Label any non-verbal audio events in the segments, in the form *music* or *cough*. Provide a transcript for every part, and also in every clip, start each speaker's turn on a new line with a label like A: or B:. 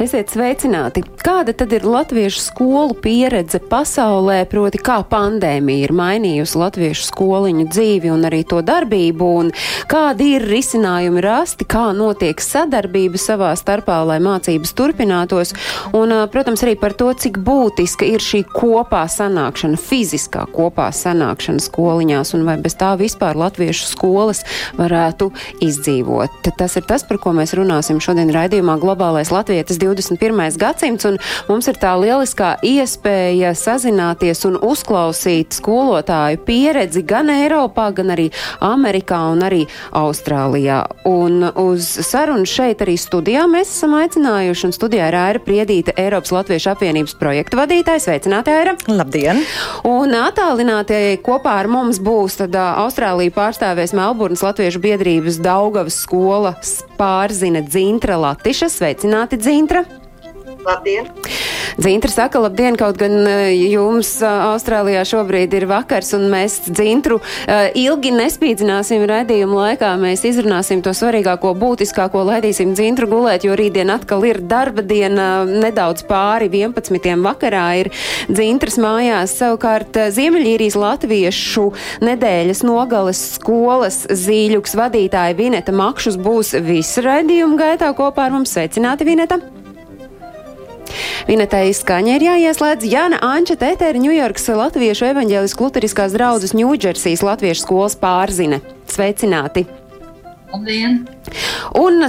A: Esiet sveicināti! Kāda tad ir latviešu skolu pieredze pasaulē, proti kā pandēmija ir mainījusi latviešu skoliņu dzīvi un arī to darbību, un kādi ir risinājumi rasti, kā notiek sadarbība savā starpā, lai mācības turpinātos, un, protams, arī par to, cik būtiska ir šī kopā sanākšana, fiziskā kopā sanākšana skoliņās, un vai bez tā vispār latviešu skolas varētu izdzīvot. Tas ir tas, par ko mēs runāsim šodien raidījumā Globālais Latvietis 20. 21. gadsimts, un mums ir tā lieliskā iespēja sazināties un uzklausīt skolotāju pieredzi gan Eiropā, gan arī Amerikā un arī Austrālijā. Un uz sarunu šeit arī studijā mēs esam aicinājuši, un studijā ir Aira Priedīta, Eiropas Latviešu apvienības projekta vadītājs. Sveicināti, Aira!
B: Labdien!
A: Un attālinātie kopā ar mums būs tad Austrālija pārstāvēs Melburnas Latviešu biedrības Daugavas skolas pārzina Dzintra Latiša. Sveicināti, Dzintra!
C: Labdien!
A: Dzintra saka, labdien, kaut gan eh, jums eh, Austrālijā šobrīd ir vakars, un mēs dzintru eh, ilgi nespīdzināsim redzējumu laikā. Mēs izrunāsim to svarīgāko, būtiskāko, laidīsim dzintru gulēt, jo rītdien atkal ir darba diena, nedaudz pāri 11. vakarā ir dzintras mājās. Savukārt Ziemeļīrijas latviešu nedēļas nogales skolas zīļuks vadītāja Vineta Makšus būs visu redzējumu gaitā kopā ar mums. Sveicināti, Vineta! Vinetai skaņa ir jāieslēdz Jana Anča Tētēra Ņujorkas Latviešu evaņģēlisku luteriskās draudzes Ņūdžersijas Latviešu skolas pārzine. Sveicināti!
D: Labdien!
A: Un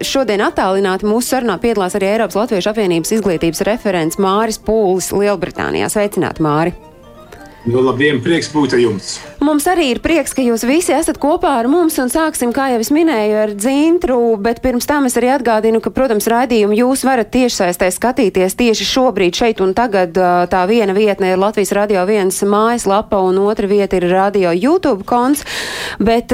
A: šodien attālināti mūsu sarunā piedalās arī Eiropas Latviešu apvienības izglītības referents Māris Pūlis Lielbritānijā. Sveicināti, Māri!
E: Nu, labdien, prieks būt ar jums!
A: Mums arī ir prieks, ka jūs visi esat kopā ar mums un sāksim, kā jau es minēju, ar dzintru, bet pirms tam es arī atgādinu, ka, protams, raidījumu jūs varat tiešsaistē skatīties tieši šobrīd šeit un tagad. Tā viena vietne ir Latvijas radio viens mājaslapa un otra vieta ir radio YouTube konts, bet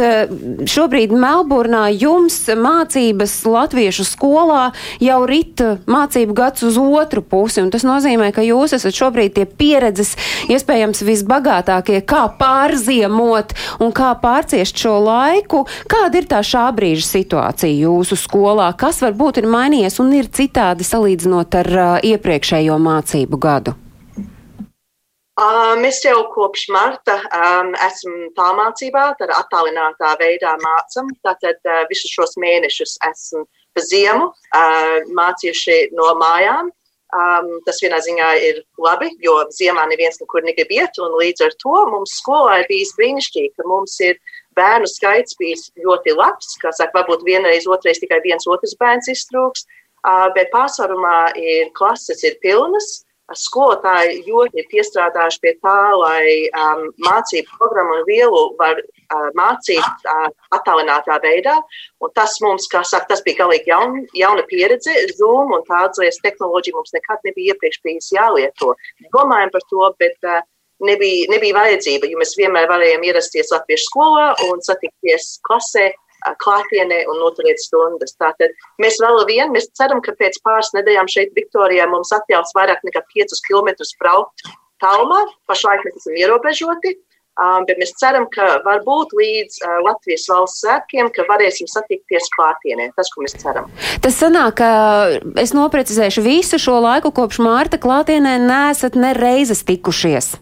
A: šobrīd Melburnā jums mācības latviešu skolā jau rit mācību gads uz otru pusi, un tas nozīmē, ka jūs esat šobrīd tie pieredzes, iespējams, visbagātākie, kā pārzīmēt izziemot un kā pārciest šo laiku. Kāda ir tā šā brīža situācija jūsu skolā? Kas varbūt ir mainījies un ir citādi salīdzinot ar uh, iepriekšējo mācību gadu?
C: Mēs jau kopš marta um, esam tālmācībā, tad attālinātā veidā mācam. Tātad uh, visus šos mēnešus esam pa ziemu uh, mācījuši no mājām. Um, tas vienā ziņā ir labi, jo ziemā neviens nekur negrib iet, un līdz ar to mums skolā ir bijis brīnišķīgi, ka mums ir bērnu skaits bijis ļoti labs, kā saka, varbūt vienreiz, otrais tikai viens otrs bērns iztrūks, uh, bet pārsvarumā ir klases ir pilnas, skolotāji ļoti ir piestrādājuši pie tā, lai um, mācību programmu un vielu var mācīt attālinātā veidā. Un tas mums, kā saka, tas bija galīgi jaun, jauna pieredze. Zoom un tādas tehnoloģija mums nekad nebija iepriekš bijis jālieto. Domājam par to, bet nebija, nebija vajadzība, jo mēs vienmēr varējām ierasties Latviešu skolā un satikties klasē klātienē un noturēt stundas. Tātad mēs vēl vien, mēs ceram, ka pēc pāris nedēļām šeit Viktorijā mums atļaus vairāk nekā 5 km braukt tālumā. Pašlaik mēs esam ierobežoti. Um, bet mēs ceram, ka varbūt līdz uh, Latvijas valsts svētkiem, ka varēsim satikties klātienē. Tas, ko mēs ceram.
A: Tas sanāk, ka es noprecizēšu visu šo laiku kopš mārta klātienē nesat nereizes tikušies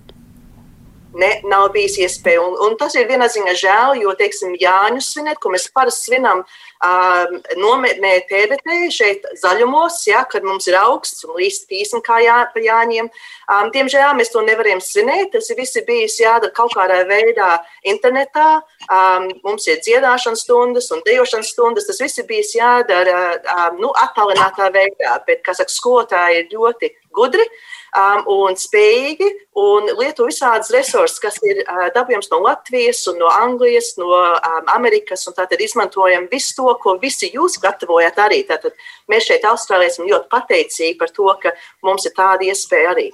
C: ne, nav bijis iespēja. Un, un tas ir vienā ziņā žēl, jo, teiksim, Jāņu svinēt, ko mēs parasti svinam um, nometnē TVT šeit zaļumos, ja, kad mums ir augsts un līst tīsni kā jā, pa Jāņiem. Um, diemžēl mēs to nevaram svinēt. Tas ir visi bijis jādara kaut kādā veidā internetā. Um, mums ir dziedāšanas stundas un dejošanas stundas. Tas viss ir bijis jādara um, nu, attālinātā veidā, bet, kā saka, skolotāji ir ļoti gudri um, un spējīgi un lieto visādas resursus, kas ir uh, dabūjams no Latvijas no Anglijas, no um, Amerikas. Tātad izmantojam visu to, ko visi jūs gatavojat arī. Tātad mēs šeit Austrālijā esam ļoti pateicīgi par to, ka mums ir tāda iespēja arī.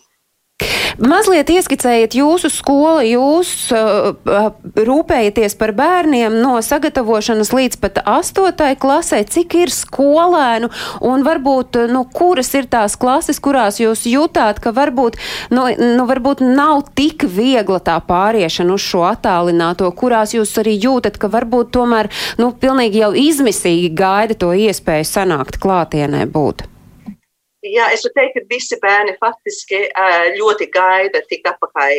A: Mazliet ieskicējiet jūsu skolu, jūs uh, uh, rūpējaties par bērniem no sagatavošanas līdz pat astotai klasē, cik ir skolēnu un varbūt, nu, kuras ir tās klases, kurās jūs jūtāt, ka varbūt, nu, nu, varbūt nav tik viegla tā pāriešana uz šo attālināto, kurās jūs arī jūtat, ka varbūt tomēr, nu, pilnīgi jau izmisīgi gaida to iespēju sanākt klātienē būt.
C: Jā, es varu teikt, ka visi bērni faktiski ļoti gaida tikt atpakaļ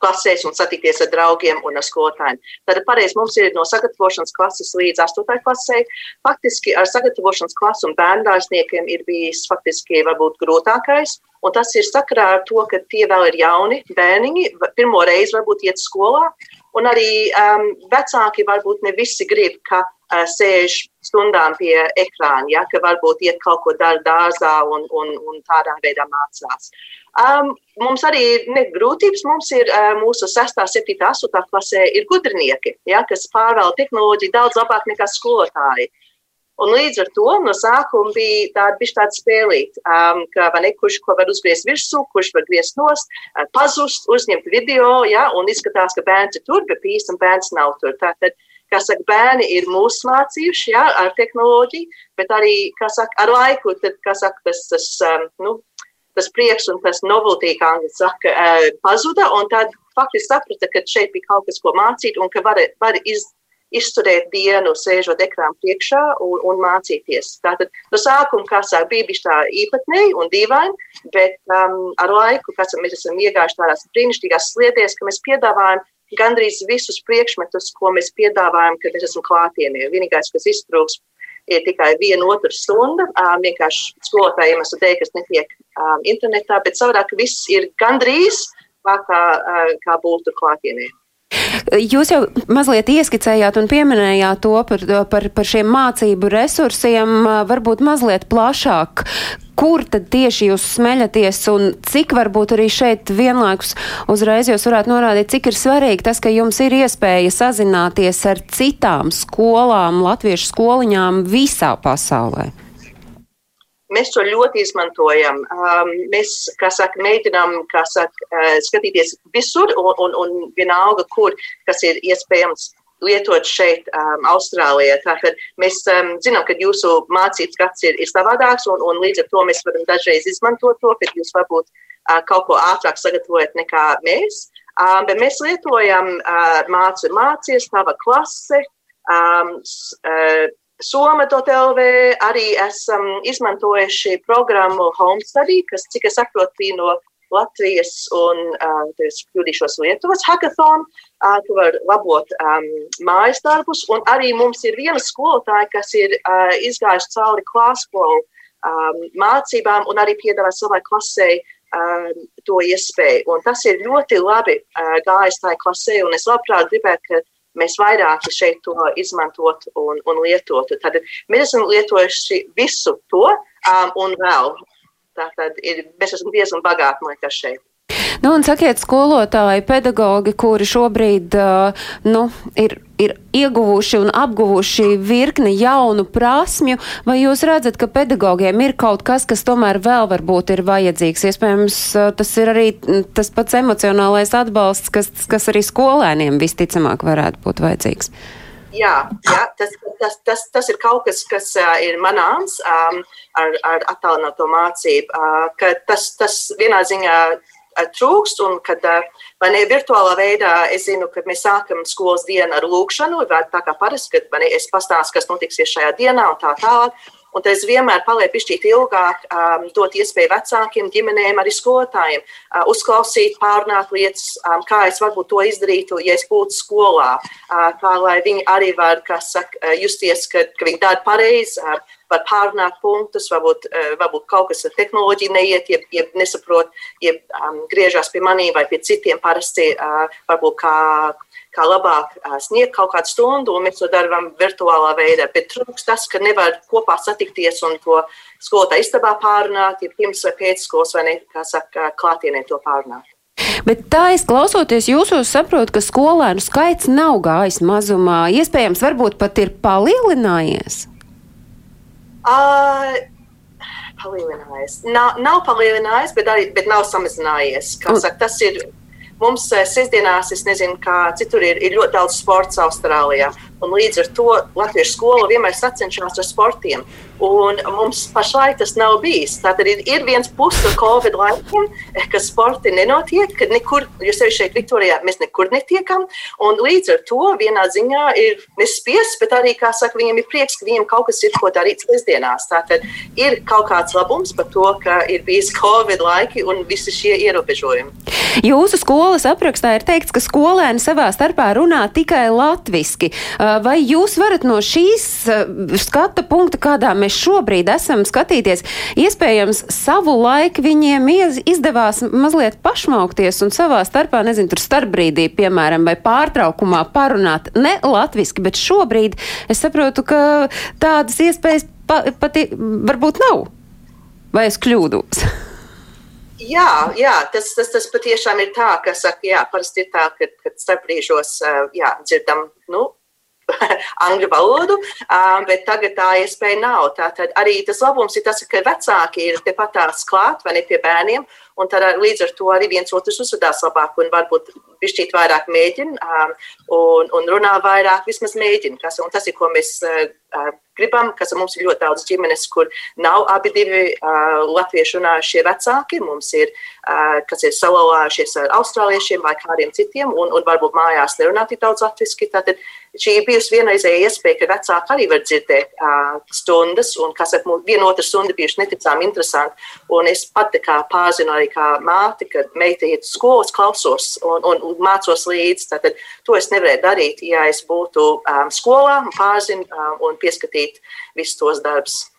C: klasēs un satikties ar draugiem un ar skolotājiem. Tad pareizi mums ir no sagatavošanas klases līdz 8. klasē. Faktiski ar sagatavošanas klasu un bērndārzniekiem ir bijis faktiski varbūt grūtākais. Un tas ir sakarā ar to, ka tie vēl ir jauni bērniņi, pirmo reizi varbūt iet skolā. Un arī um, vecāki varbūt ne visi grib, ka sēž stundām pie ekrāna, ja, ka varbūt iet kaut ko dara dārzā un, un, un tādā veidā mācās. Um, mums arī ir grūtības. Mums ir uh, mūsu 6, 7, 8 klasē ir gudrinieki, ja, kas pārvalda tehnoloģiju daudz labāk nekā skolotāji. Un līdz ar to no sākuma bija tāda, bija tāda spēlīta, um, ka ne, kurš ko var uzgriezt virsū, kurš var griezt nost, uh, pazust, uzņemt video, ja, un izskatās, ka bērns ir tur, bet īstenībā bērns nav tur. Tātad, kā saka, bērni ir mūs mācījuši ja, ar tehnoloģiju, bet arī, kā saka, ar laiku, tad, kā saka, tas, tas, um, nu, tas prieks un tas novelty, kā viņi saka, uh, pazuda, un tad faktiski saprata, ka šeit bija kaut kas, ko mācīt, un ka var, var iz, izturēt dienu, sēžot ekrāna priekšā un, un mācīties. Tātad no sākuma, kā sāk, bija bijis tā īpatnēji un dīvaini, bet um, ar laiku, kas mēs esam iegājuši tādās brīnišķīgās sliedēs, ka mēs piedāvājam gandrīz visus priekšmetus, ko mēs piedāvājam, kad mēs esam klātienē. Vienīgais, kas iztrūks, ir tikai viena otra stunda. Vienkārši skolotājiem esmu teikt, kas netiek internetā, bet savādāk viss ir gandrīz tā, kā, kā būtu klātienē.
A: Jūs jau mazliet ieskicējāt un pieminējāt to par, par, par šiem mācību resursiem, varbūt mazliet plašāk. Kur tad tieši jūs smeļaties un cik varbūt arī šeit vienlaikus uzreiz jūs varētu norādīt, cik ir svarīgi tas, ka jums ir iespēja sazināties ar citām skolām, latviešu skoliņām visā pasaulē?
C: Mēs to ļoti izmantojam. Um, mēs, kā saka, mēģinām kā saka, uh, skatīties visur un, un, un vienalga, kur kas ir iespējams lietot šeit, um, Austrālijā. Tātad mēs um, zinām, ka jūsu mācības gads ir, ir savādāks, un, un līdz ar to mēs varam dažreiz izmantot to, ka jūs varbūt uh, kaut ko ātrāk sagatavojat nekā mēs. Um, bet mēs lietojam uh, mācu mācies, tava klase, um, uh, Soma.lv arī esam izmantojuši programmu Home Study, kas, cik es saprotu, bija no Latvijas un, uh, es kļūdīšos Lietuvas hackathon, uh, tu var labot um, mājas darbus, un arī mums ir viena skolotāja, kas ir uh, izgājusi cauri klāskolu um, mācībām un arī piedāvā savai klasē um, to iespēju. Un tas ir ļoti labi uh, gājis tajā klasē, un es labprāt gribētu, ka mēs vairāk šeit to izmantotu un, un lietotu. Tad mēs esam lietojuši visu to um, un vēl. Tātad ir, mēs esam diezgan bagāti, man liekas, šeit.
A: Nu, un sakiet, skolotāji, pedagogi, kuri šobrīd nu, ir, ir ieguvuši un apguvuši virkni jaunu prasmju, vai jūs redzat, ka pedagogiem ir kaut kas, kas tomēr vēl varbūt ir vajadzīgs? Iespējams, tas ir arī tas pats emocionālais atbalsts, kas, kas arī skolēniem visticamāk varētu būt vajadzīgs.
C: Jā, jā tas, tas, tas, tas ir kaut kas, kas ir manāms um, ar, ar attālināto mācību. Uh, tas, tas vienā ziņā trūkst. Un, kad vai ne virtuālā veidā es zinu, ka mēs sākam skolas dienu ar lūkšanu, tā kā parasti, kad man, es pastāstu, kas notiksies šajā dienā un tā tālāk. Un es vienmēr palieku pišķīt ilgāk, um, dot iespēju vecākiem, ģimenēm, arī skolotājiem uh, uzklausīt, pārnāt lietas, um, kā es varbūt to izdarītu, ja es būtu skolā. Uh, kā lai viņi arī var, saka, justies, ka, ka viņi dara pareizi. Uh, var pārunāt punktus, varbūt, uh, varbūt kaut kas ar tehnoloģiju neiet, ja, ja nesaprot, ja um, griežās pie manī vai pie citiem parasti, uh, varbūt kā kā labāk sniegt kaut kādu stundu, un mēs to darām virtuālā veidā. Bet trūks tas, ka nevar kopā satikties un to skolotāju istabā pārunāt, ja pirms vai pēc skolas vai ne, kā saka, klātienē to pārunāt.
A: Bet tā es klausoties jūsos saprotu, ka skolēnu skaits nav gājis mazumā. Iespējams, varbūt pat ir palielinājies.
C: Uh, Palielinājis. Nav, nav palielinājis, bet, arī, bet nav samazinājies. Kā saka, tas ir mums eh, sestdienās, es nezinu, kā citur ir, ir ļoti daudz sports Austrālijā. Un līdz ar to Latvijas skola vienmēr sacenšas ar sportiem. Un mums pašlaik tas nav bijis. Tātad ir, ir viens puses Covid laikam, ka sporti nenotiek, ka nekur, jo sevi šeit Viktorijā mēs nekur netiekam. Un līdz ar to vienā ziņā ir nespiests, bet arī, kā saka, viņiem ir prieks, ka viņiem kaut kas ir ko darīt sestdienās. Tātad ir kaut kāds labums par to, ka ir bijis Covid laiki un visi šie ierobežojumi.
A: Jūsu skolas aprakstā ir teikts, ka skolēni savā starpā runā tikai latviski. Vai jūs varat no šīs skata punkta, kādā mēs mēs šobrīd esam skatīties, iespējams, savu laiku viņiem izdevās mazliet pašmaukties un savā starpā, nezinu, tur starpbrīdī, piemēram, vai pārtraukumā parunāt ne latviski, bet šobrīd es saprotu, ka tādas iespējas pa, pati varbūt nav. Vai es kļūdos? *laughs*
C: Jā, jā tas, tas, tas patiešām ir tā, ka saka, jā, parasti ir tā, ka, kad starpbrīžos jā, dzirdam, nu, *laughs* angļu valodu, bet tagad tā iespēja nav. Tātad arī tas labums ir tas, ka vecāki ir tepat tās klāt vai ne pie bērniem, un tad līdz ar to arī viens otrs uzvedās labāk un varbūt pišķīt vairāk mēģina un, un runā vairāk, vismaz mēģina. Kas, un tas ir, ko mēs gribam, kas mums ir ļoti daudz ģimenes, kur nav abi divi latviešu runājušie vecāki. Mums ir, kas ir salauājušies ar austrāliešiem vai kādiem citiem, un, un varbūt mājās nerunā tik daudz latviski. Tātad šī ir bijusi vienreizēja iespēja, ka vecāki arī var dzirdēt uh, stundas, un, kas ar vienu otru stundu bijuši neticām interesanti. Un es pati kā pārzinu arī kā māte, kad meita iet skolas, klausos un, un mācos līdzi. Tātad to es nevarēju darīt, ja es būtu um, skolā, pārzinu um, un pieskatīt visus tos darbus.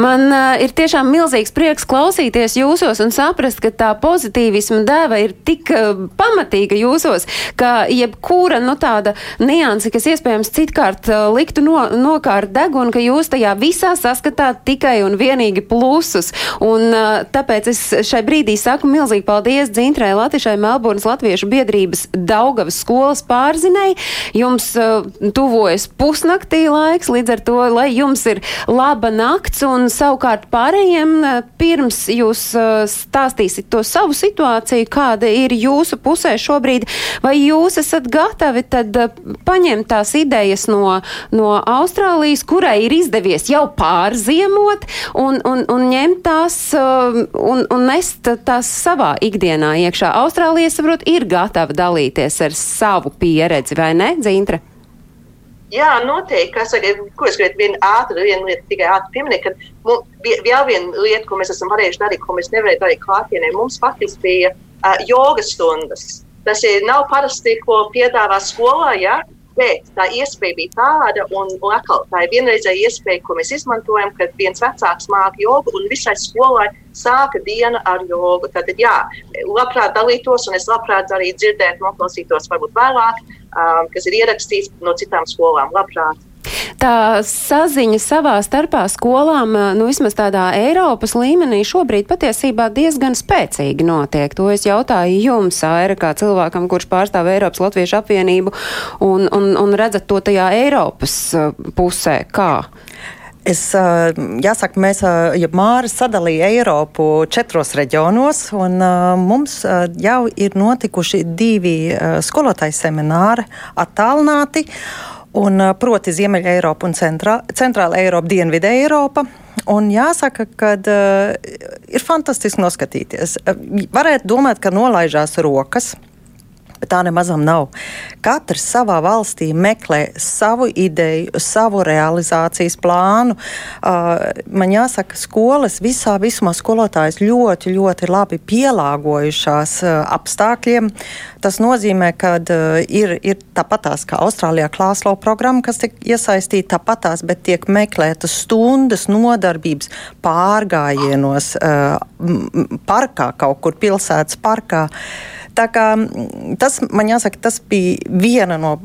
A: Man uh, ir tiešām milzīgs prieks klausīties jūsos un saprast, ka tā pozitīvisma dēva ir tik uh, pamatīga jūsos, ka jebkura nu, tāda nianse, kas iespējams citkārt uh, liktu no, nokārt degunu, ka jūs tajā visā saskatāt tikai un vienīgi plusus. Un uh, tāpēc es šai brīdī saku milzīgi paldies Dzintrai Latišai Melburnas Latviešu biedrības Daugavas skolas pārzinei. Jums uh, tuvojas pusnaktī laiks, līdz ar to, lai jums ir laba nakts punkts, un savukārt pārējiem eh, pirms jūs eh, stāstīsiet to savu situāciju, kāda ir jūsu pusē šobrīd, vai jūs esat gatavi tad eh, paņemt tās idejas no, no Austrālijas, kurai ir izdevies jau pārziemot, un, un, un ņemt tās un, un nest tās savā ikdienā iekšā. Austrālija, saprot, ir gatava dalīties ar savu pieredzi, vai ne, Zīntra?
C: Jā, noteikti. Kas, ko es gribētu vienu ātru, vienu lietu tikai ātri pieminēt, ka vēl viena lieta, ko mēs esam varējuši darīt, ko mēs nevarējām darīt klātienē, mums faktiski bija uh, jogas stundas. Tas ir nav parasti, ko piedāvā skolā, ja? bet tā iespēja bija tāda, un, un atkal tā ir vienreizēja iespēja, ko mēs izmantojam, kad viens vecāks māca jogu, un visai skolai sāka diena ar jogu. Tad, jā, labprāt dalītos, un es labprāt arī dzirdētu, noklausītos varbūt vēlāk um, kas ir ierakstīts no citām skolām. Labprāt!
A: Tā saziņa savā starpā skolām, uh, nu vismaz tādā Eiropas līmenī, šobrīd patiesībā diezgan spēcīgi notiek. To es jautāju jums, Aira, kā cilvēkam, kurš pārstāv Eiropas Latviešu apvienību, un, un, un redzat to tajā Eiropas uh, pusē. Kā?
F: Es, jāsaka, mēs, ja Māris sadalīja Eiropu četros reģionos, un mums jau ir notikuši divi skolotāju semināri attālināti, un proti Ziemeļa Eiropa un centrā, Centrāla Eiropa, Dienvidē Eiropa. Un jāsaka, ka uh, ir fantastiski noskatīties. Uh, varētu domāt, ka nolaižās rokas, Bet tā nemazam nav. Katrs savā valstī meklē savu ideju, savu realizācijas plānu. Uh, man jāsaka, skolas visā visumā skolotājas ļoti, ļoti labi pielāgojušās uh, apstākļiem. Tas nozīmē, ka uh, ir, ir tāpatās kā Austrālijā klāslo programma, kas tiek iesaistīta tāpatās, bet tiek meklētas stundas nodarbības pārgājienos parkā, kaut kur pilsētas parkā. Tā kā, tas, man jāsaka, tas bija viena no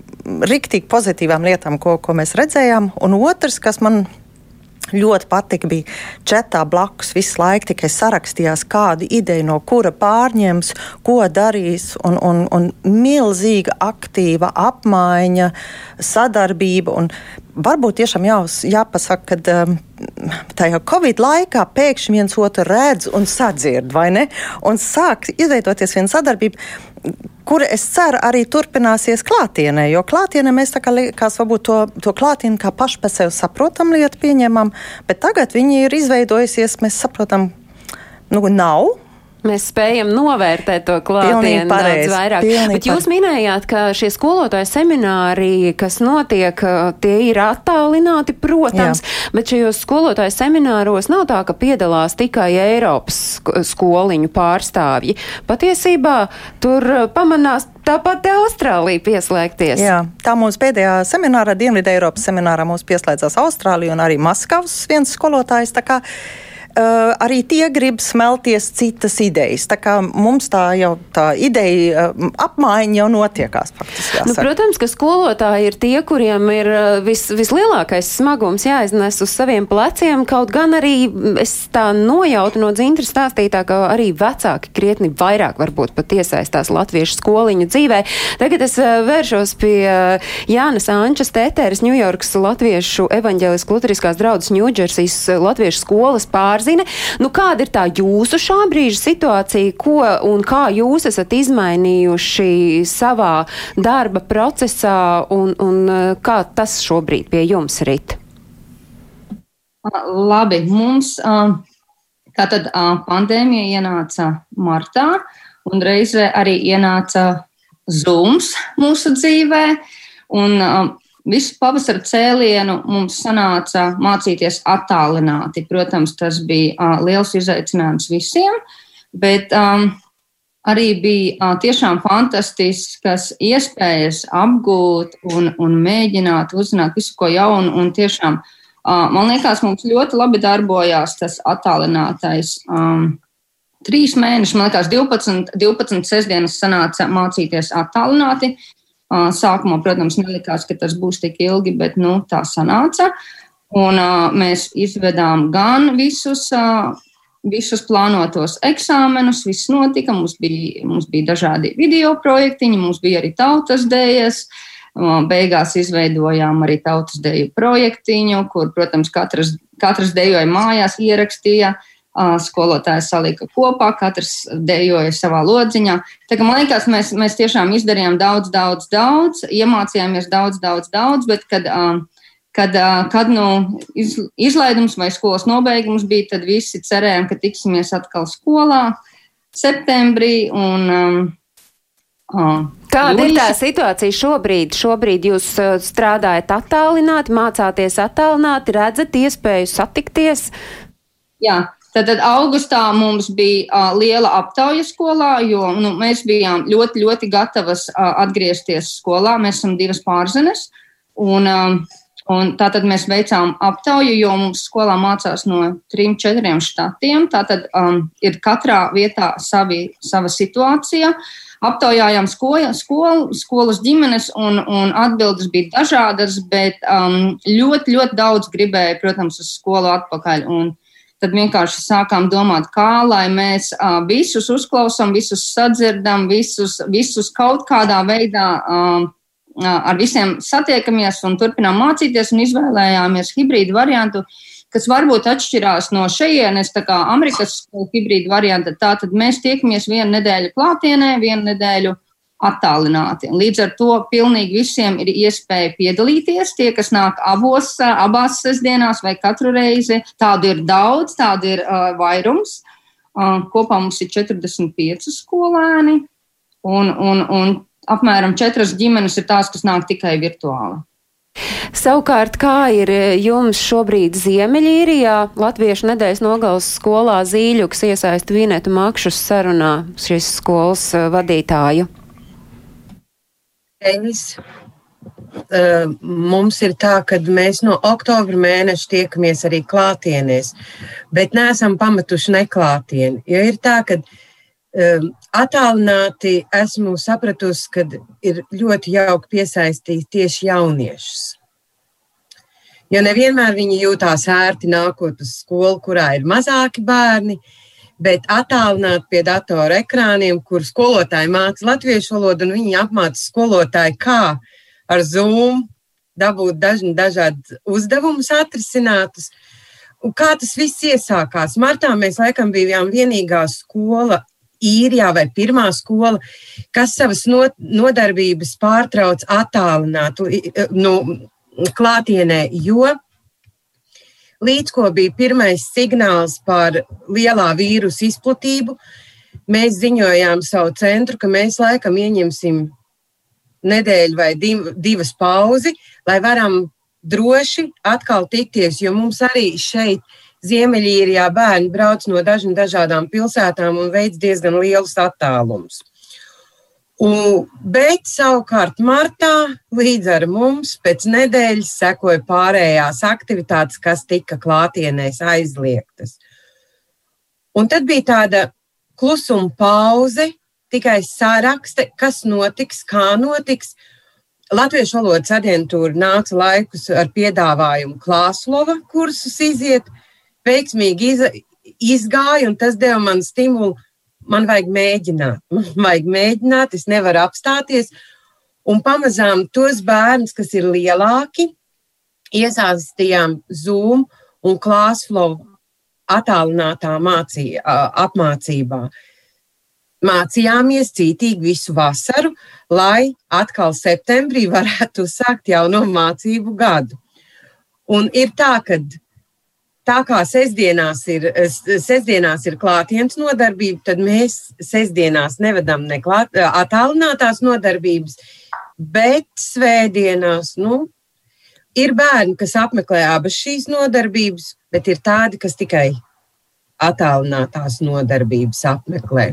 F: riktīgi pozitīvām lietām, ko, ko mēs redzējām. Un otrs, kas man ļoti patika, bija četā blakus visu laiku tikai sarakstījās, kādu ideju no kura pārņems, ko darīs, un, un, un milzīga aktīva apmaiņa, sadarbība. Un varbūt tiešām jā, jāpasaka, ka um, tajā Covid laikā pēkšņi viens otru redz un sadzird, vai ne? Un sāk izveidoties viena sadarbība, kura, es ceru, arī turpināsies klātienē. Jo klātienē mēs tā kā liekas, varbūt to, to klātienē kā paši par sevi saprotam lietu pieņemam, bet tagad viņi ir izveidojusies, mēs saprotam, nu, nav
A: Mēs spējam novērtēt to klātienē daudz vairāk. Bet jūs minējāt, ka šie skolotāju semināri, kas notiek, tie ir attālināti, protams, Jā. bet šajos skolotāju semināros nav tā, ka piedalās tikai Eiropas skoliņu pārstāvji. Patiesībā tur pamanās Tāpat Austrālija pieslēgties.
F: Jā, tā mūsu pēdējā seminārā, Dienvidē Eiropas seminārā, mums pieslēdzās Austrālija un arī Maskavas viens skolotājs. Uh, arī tie grib smelties citas idejas. Tā kā mums tā jau tā ideja uh, apmaiņa jau notiekās. Faktiski,
A: nu, protams, ka skolotāji ir tie, kuriem ir vis, vislielākais smagums jāiznes uz saviem pleciem. Kaut gan arī es tā nojautu no dzintras stāstītā, ka arī vecāki krietni vairāk varbūt pat iesaistās latviešu skoliņu dzīvē. Tagad es vēršos pie Jānas Ančas Tēteres, Ņujorkas Latviešu evaņģēlisku luteriskās draudzes Ņūdžersijas Latviešu skolas pār jāpārzina. Nu, kāda ir tā jūsu šā brīža situācija, ko un kā jūs esat izmainījuši savā darba procesā un, un eh, kā tas šobrīd pie jums rit?
G: Labi, mums tātad pandēmija ienāca martā un reizē arī ienāca Zooms mūsu dzīvē. Un Visu pavasara cēlienu mums sanāca mācīties attālināti. Protams, tas bija uh, liels izaicinājums visiem, bet um, arī bija uh, tiešām fantastiskas iespējas apgūt un, un mēģināt uzzināt visu ko jaunu. Un tiešām, uh, man liekas, mums ļoti labi darbojās tas attālinātais. Um, Trīs mēneši, man liekas, 12, 12 sestdienas sanāca mācīties attālināti. Uh, Sākumā, protams, nelikās, ka tas būs tik ilgi, bet nu, tā sanāca. Un mēs izvedām gan visus, visus plānotos eksāmenus, viss notika. Mums bija, mums bija dažādi video projektiņi, mums bija arī tautas dēļas. Beigās izveidojām arī tautas deju projektiņu, kur, protams, katrs, katrs dejoja mājās, ierakstīja uh, skolotāji salika kopā, katrs dejoja savā lodziņā. Tā man liekas, mēs, mēs tiešām izdarījām daudz, daudz, daudz, iemācījāmies daudz, daudz, daudz, bet kad, kad, kad nu, iz, izlaidums vai skolas nobeigums bija, tad visi cerējām, ka tiksimies atkal skolā septembrī. Un,
A: um, Kāda ir tā situācija šobrīd? Šobrīd jūs strādājat attālināti, mācāties attālināti, redzat iespēju satikties?
G: Jā, Tātad augustā mums bija uh, liela aptauja skolā, jo nu, mēs bijām ļoti, ļoti gatavas uh, atgriezties skolā. Mēs esam divas pārzenes. Un, um, un tātad mēs veicām aptauju, jo mums skolā mācās no trim, četriem štatiem. Tātad um, ir katrā vietā savi, sava situācija. Aptaujājām skola, skol, skolas ģimenes, un, un atbildes bija dažādas, bet um, ļoti, ļoti daudz gribēja, protams, uz skolu atpakaļ. Un, tad vienkārši sākām domāt, kā lai mēs uh, visus uzklausām, visus sadzirdam, visus, visus kaut kādā veidā uh, ar visiem satiekamies un turpinām mācīties un izvēlējāmies hibrīdu variantu, kas varbūt atšķirās no šejienes, tā kā Amerikas hibrīdu varianta. Tātad mēs tiekamies vienu nedēļu klātienē, vienu nedēļu attālināti. Līdz ar to pilnīgi visiem ir iespēja piedalīties. Tie, kas nāk abos, abās sestdienās vai katru reizi, tādu ir daudz, tādu ir uh, vairums. Uh, kopā mums ir 45 skolēni, un, un, un apmēram četras ģimenes ir tās, kas nāk tikai virtuāli.
A: Savukārt, kā ir jums šobrīd Ziemeļīrijā, Latviešu nedēļas nogals skolā Zīļuks iesaist Vinetu Makšus sarunā šīs skolas vadītāju?
H: Enis, uh, mums ir tā, ka mēs no oktobra mēneša tiekamies arī klātienēs, bet neesam pametuši neklātieni. Jo ir tā, ka um, attālināti esmu sapratusi, ka ir ļoti jauki piesaistīt tieši jauniešus. Jo nevienmēr viņi jūtās ērti nākot uz skolu, kurā ir mazāki bērni, uh, bet attālināt pie datora ekrāniem, kur skolotāji māca latviešu valodu, un viņi apmāca skolotāju, kā ar Zoom dabūt dažni dažādi uzdevumus atrisinātus. Un kā tas viss iesākās? Martā mēs laikam bijām vienīgā skola īrijā vai pirmā skola, kas savas nodarbības pārtrauc attālināt, nu, klātienē, jo līdz ko bija pirmais signāls par lielā vīrusu izplatību, mēs ziņojām savu centru, ka mēs laikam ieņemsim nedēļu vai div, divas pauzi, lai varam droši atkal tikties, jo mums arī šeit Ziemeļīrijā bērni brauc no dažām dažādām pilsētām un veids diezgan lielus attālumus. Un, bet savukārt martā līdz ar mums pēc nedēļas sekoja pārējās aktivitātes, kas tika klātienēs aizliegtas. Un tad bija tāda klusuma pauze, tikai sarakste, kas notiks, kā notiks. Latviešu valodas aģentūra nāca laikus ar piedāvājumu Klāslova kursus iziet, veiksmīgi iz, izgāja, un tas deva man stimulu man vajag mēģināt, *laughs* man vajag mēģināt, es nevaru apstāties. Un pamazām tos bērnus, kas ir lielāki, iesaistījām Zoom un Classflow attālinātā mācī, apmācībā. Mācījāmies cītīgi visu vasaru, lai atkal septembrī varētu *laughs* sākt jauno mācību gadu. Un ir tā, ka tā kā sestdienās ir, sestdienās ir klātienes nodarbība, tad mēs sestdienās nevedam ne klāt, attālinātās nodarbības, bet svētdienās, nu, ir bērni, kas apmeklē abas šīs nodarbības, bet ir tādi, kas tikai attālinātās nodarbības apmeklē.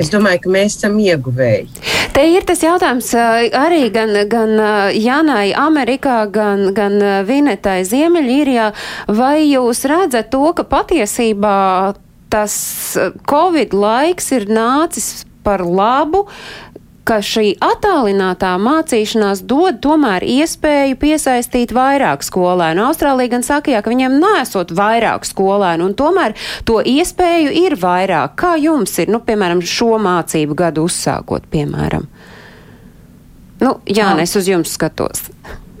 H: Es domāju, ka mēs esam ieguvēji.
A: Te ir tas jautājums arī gan, gan Janai Amerikā, gan, gan Vinetai Ziemeļīrijā. Vai jūs redzat to, ka patiesībā tas Covid laiks ir nācis par labu ka šī attālinātā mācīšanās dod tomēr iespēju piesaistīt vairāk skolēnu. Austrālija gan saka, jā, ka viņiem nesot vairāk skolēnu, un tomēr to iespēju ir vairāk. Kā jums ir, nu, piemēram, šo mācību gadu uzsākot, piemēram? Nu, jā, es uz jums skatos.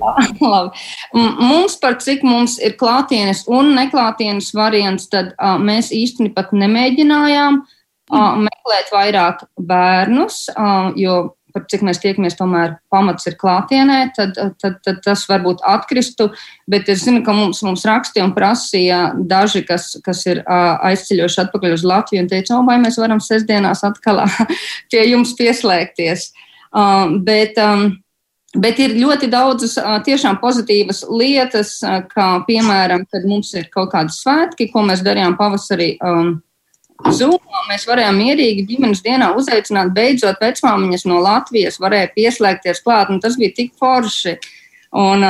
A: *laughs*
G: Labi. Mums par cik mums ir klātienes un neklātienes variants, tad uh, mēs īstenībā pat nemēģinājām uh, meklēt vairāk bērnus, jo par cik mēs tiekamies, tomēr pamats ir klātienē, tad, tad, tad tas varbūt atkristu. Bet es zinu, ka mums, mums rakstīja un prasīja daži, kas, kas ir aizceļojuši atpakaļ uz Latviju, un teica, vai mēs varam sestdienās atkal *laughs* pie jums pieslēgties. Bet, Bet ir ļoti daudzas tiešām pozitīvas lietas, kā piemēram, kad mums ir kaut kādi svētki, ko mēs darījām pavasarī. Um, Zumā mēs varējām mierīgi ģimenes dienā uzaicināt beidzot vecmāmiņas no Latvijas, varēja pieslēgties klāt, un tas bija tik forši. Un,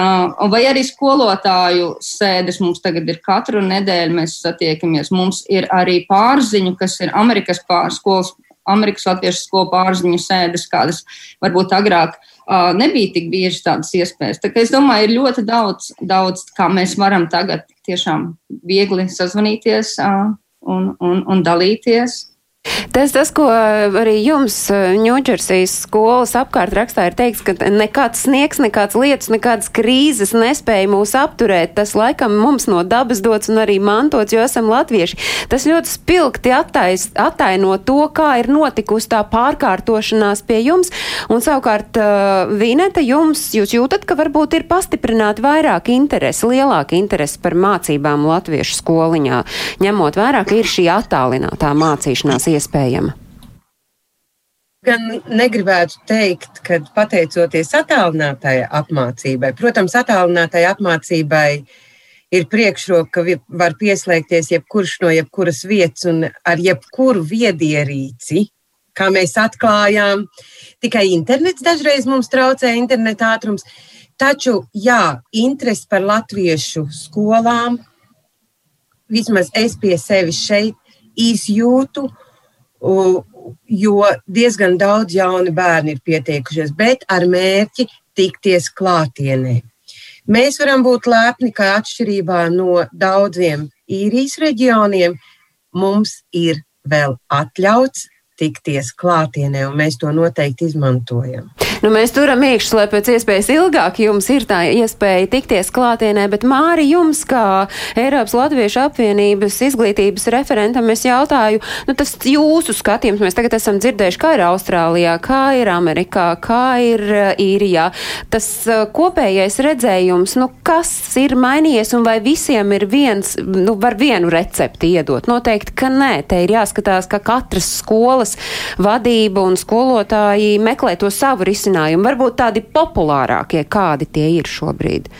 G: vai arī skolotāju sēdes mums tagad ir katru nedēļu, mēs satiekamies. Mums ir arī pārziņu, kas ir Amerikas pārskolas, Amerikas latviešu skolu pārziņu sēdes, kādas varbūt agrāk uh, nebija tik bieži tādas iespējas. Tā es domāju, ir ļoti daudz, daudz, kā mēs varam tagad tiešām viegli sazvanīties. Uh, un, un, un dalīties
A: Tas, tas, ko arī jums Ņūdžersijas skolas apkārt rakstā ir teikts, ka nekāds sniegs, nekāds lietus, nekādas krīzes nespēja mūs apturēt. Tas laikam mums no dabas dots un arī mantots, jo esam latvieši. Tas ļoti spilgti attais, attaino to, kā ir notikusi tā pārkārtošanās pie jums. Un savukārt, uh, Vīneta, jums, jūs jūtat, ka varbūt ir pastiprināti vairāk interesi, lielāka interesi par mācībām latviešu skoliņā, ņemot vērā, ka ir šī attālinātā mācīšanās iespējama?
H: Gan negribētu teikt, ka pateicoties attālinātajai apmācībai, protams, attālinātajai apmācībai ir priekšroka, ka var pieslēgties jebkurš no jebkuras vietas un ar jebkuru viedierīci, kā mēs atklājām. Tikai internets dažreiz mums traucē interneta ātrums. Taču, jā, interesi par latviešu skolām, vismaz es pie sevis šeit izjūtu, jo diezgan daudz jauni bērni ir pieteikušies, bet ar mērķi tikties klātienē. Mēs varam būt lepni, ka atšķirībā no daudziem īrijas reģioniem mums ir vēl atļauts tikties klātienē, un mēs to noteikti izmantojam.
A: Nu, mēs turam iekšā, lai pēc iespējas ilgāk jums ir tā iespēja tikties klātienē, bet Māri, jums kā Eiropas Latviešu apvienības izglītības referentam es jautāju, nu tas jūsu skatījums, mēs tagad esam dzirdējuši, kā ir Austrālijā, kā ir Amerikā, kā ir uh, Īrijā. Tas uh, kopējais redzējums, nu kas ir mainījies un vai visiem ir viens, nu var vienu recepti iedot? Noteikti, ka nē, te ir jāskatās, ka katras skolas vadība un skolotāji meklē to savu risinājumu. Varbūt tādi populārākie, kādi tie ir šobrīd.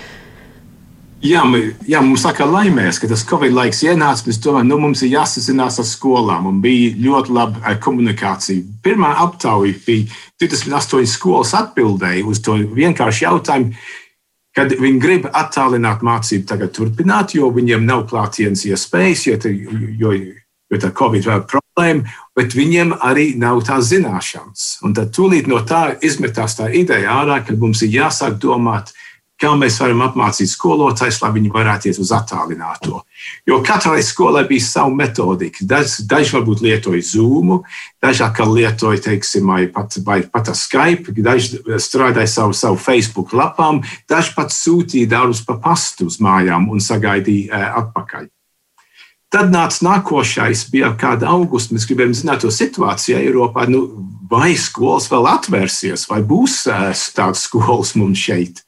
E: Jā, jā, mums saka, laimēs, ka tas Covid laiks ienāca. Mēs domājam, nu, mums ir jāsazinās ar skolām, un bija ļoti laba eh, komunikācija. Pirmā aptauja bija 28 skolas atbildēja uz to vienkāršu jautājumu, kad viņi grib attālināt mācību tagad turpināt, jo viņiem nav klātienes iespējas, jo, jo, jo tā Covid vēl problēma, bet viņiem arī nav tās zināšanas. Un tad tūlīt no tā izmetās tā ideja ārā, ka mums ir jāsāk domāt, kā mēs varam apmācīt skolotājus, lai viņi varētu iet uz attālināto. Jo katrai skolai bija sava metodika. Daži, daži varbūt lietoja Zoom, daži atkal lietoja, teiksim, pat, vai pat Skype, daži strādāja savu, savu Facebook lapām, daži pat sūtīja darbus pa pastu uz mājām un sagaidīja uh, atpakaļ. Tad nāca nākošais, bija kāda augusta. Mēs gribējām zināt to situāciju Eiropā. Nu, vai skolas vēl atvērsies, vai būs tādas skolas mums šeit?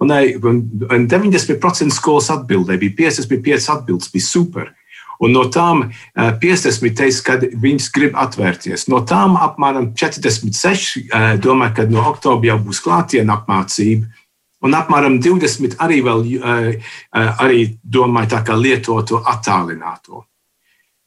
E: Un, un 90% skolas atbildēja, bija 55 atbildes, bija super. Un no tām 50 teica, ka viņas grib atvērties. No tām apmēram 46 domā, ka no oktobra jau būs klātienē apmācība. Un apmēram 20 arī, vēl, arī domāja, tā kā lietotu attālināto.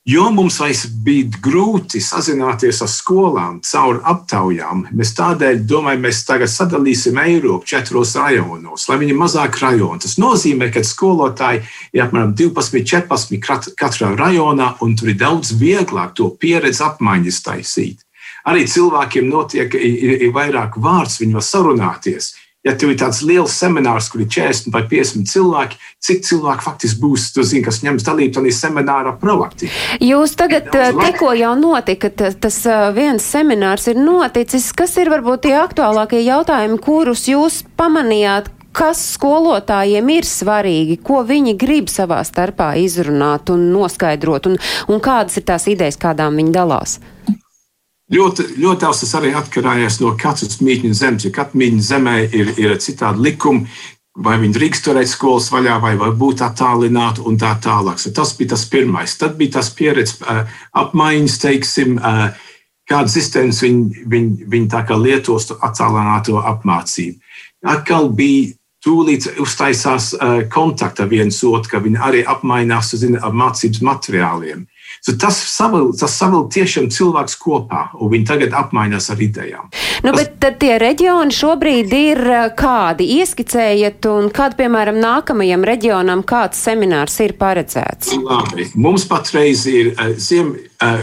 E: Jo mums vairs bija grūti sazināties ar skolām caur aptaujām, mēs tādēļ domājam, mēs tagad sadalīsim Eiropu četros rajonos, lai viņi mazāk rajoni. Tas nozīmē, ka skolotāji ir apmēram 12, 14 katrā rajonā, un tur ir daudz vieglāk to pieredzi apmaiņas taisīt. Arī cilvēkiem notiek ir, ir vairāk vārds, viņi var sarunāties ja tev ir tāds liels seminārs, kur ir 40 vai 50 cilvēki, cik cilvēki faktiski būs, zini, kas ņems dalību tajā seminārā proaktīvi?
A: Jūs tagad tikko jau notika, tas viens seminārs ir noticis. Kas ir varbūt tie aktuālākie jautājumi, kurus jūs pamanījāt? Kas skolotājiem ir svarīgi, ko viņi grib savā starpā izrunāt un noskaidrot, un, un kādas ir tās idejas, kādām viņi dalās?
E: Ļoti, ļoti daudz tas arī atkarīgs no katras mītņu zemes. Ja katra mītņu zemē ir, ir citādi likumi, vai viņi drīkst turēt skolas vaļā, vai, būt attālināti un tā tālāk. Tas bija tas pirmais. Tad bija tas pieredzes apmaiņas, teiksim, kādas sistēmas viņi, viņi, viņi tā kā lietos attālināto apmācību. Atkal bija tūlīt uztaisās kontakta viens otru, ka viņi arī apmainās zina, ar mācības materiāliem. So tas savilk savil tiešām cilvēks kopā, un viņi tagad apmainās ar idejām.
A: Nu, tas... bet tie reģioni šobrīd ir kādi? Ieskicējiet, un kādu, piemēram, nākamajam reģionam kāds seminārs ir paredzēts?
E: Labi. Mums patreiz ir, ziem,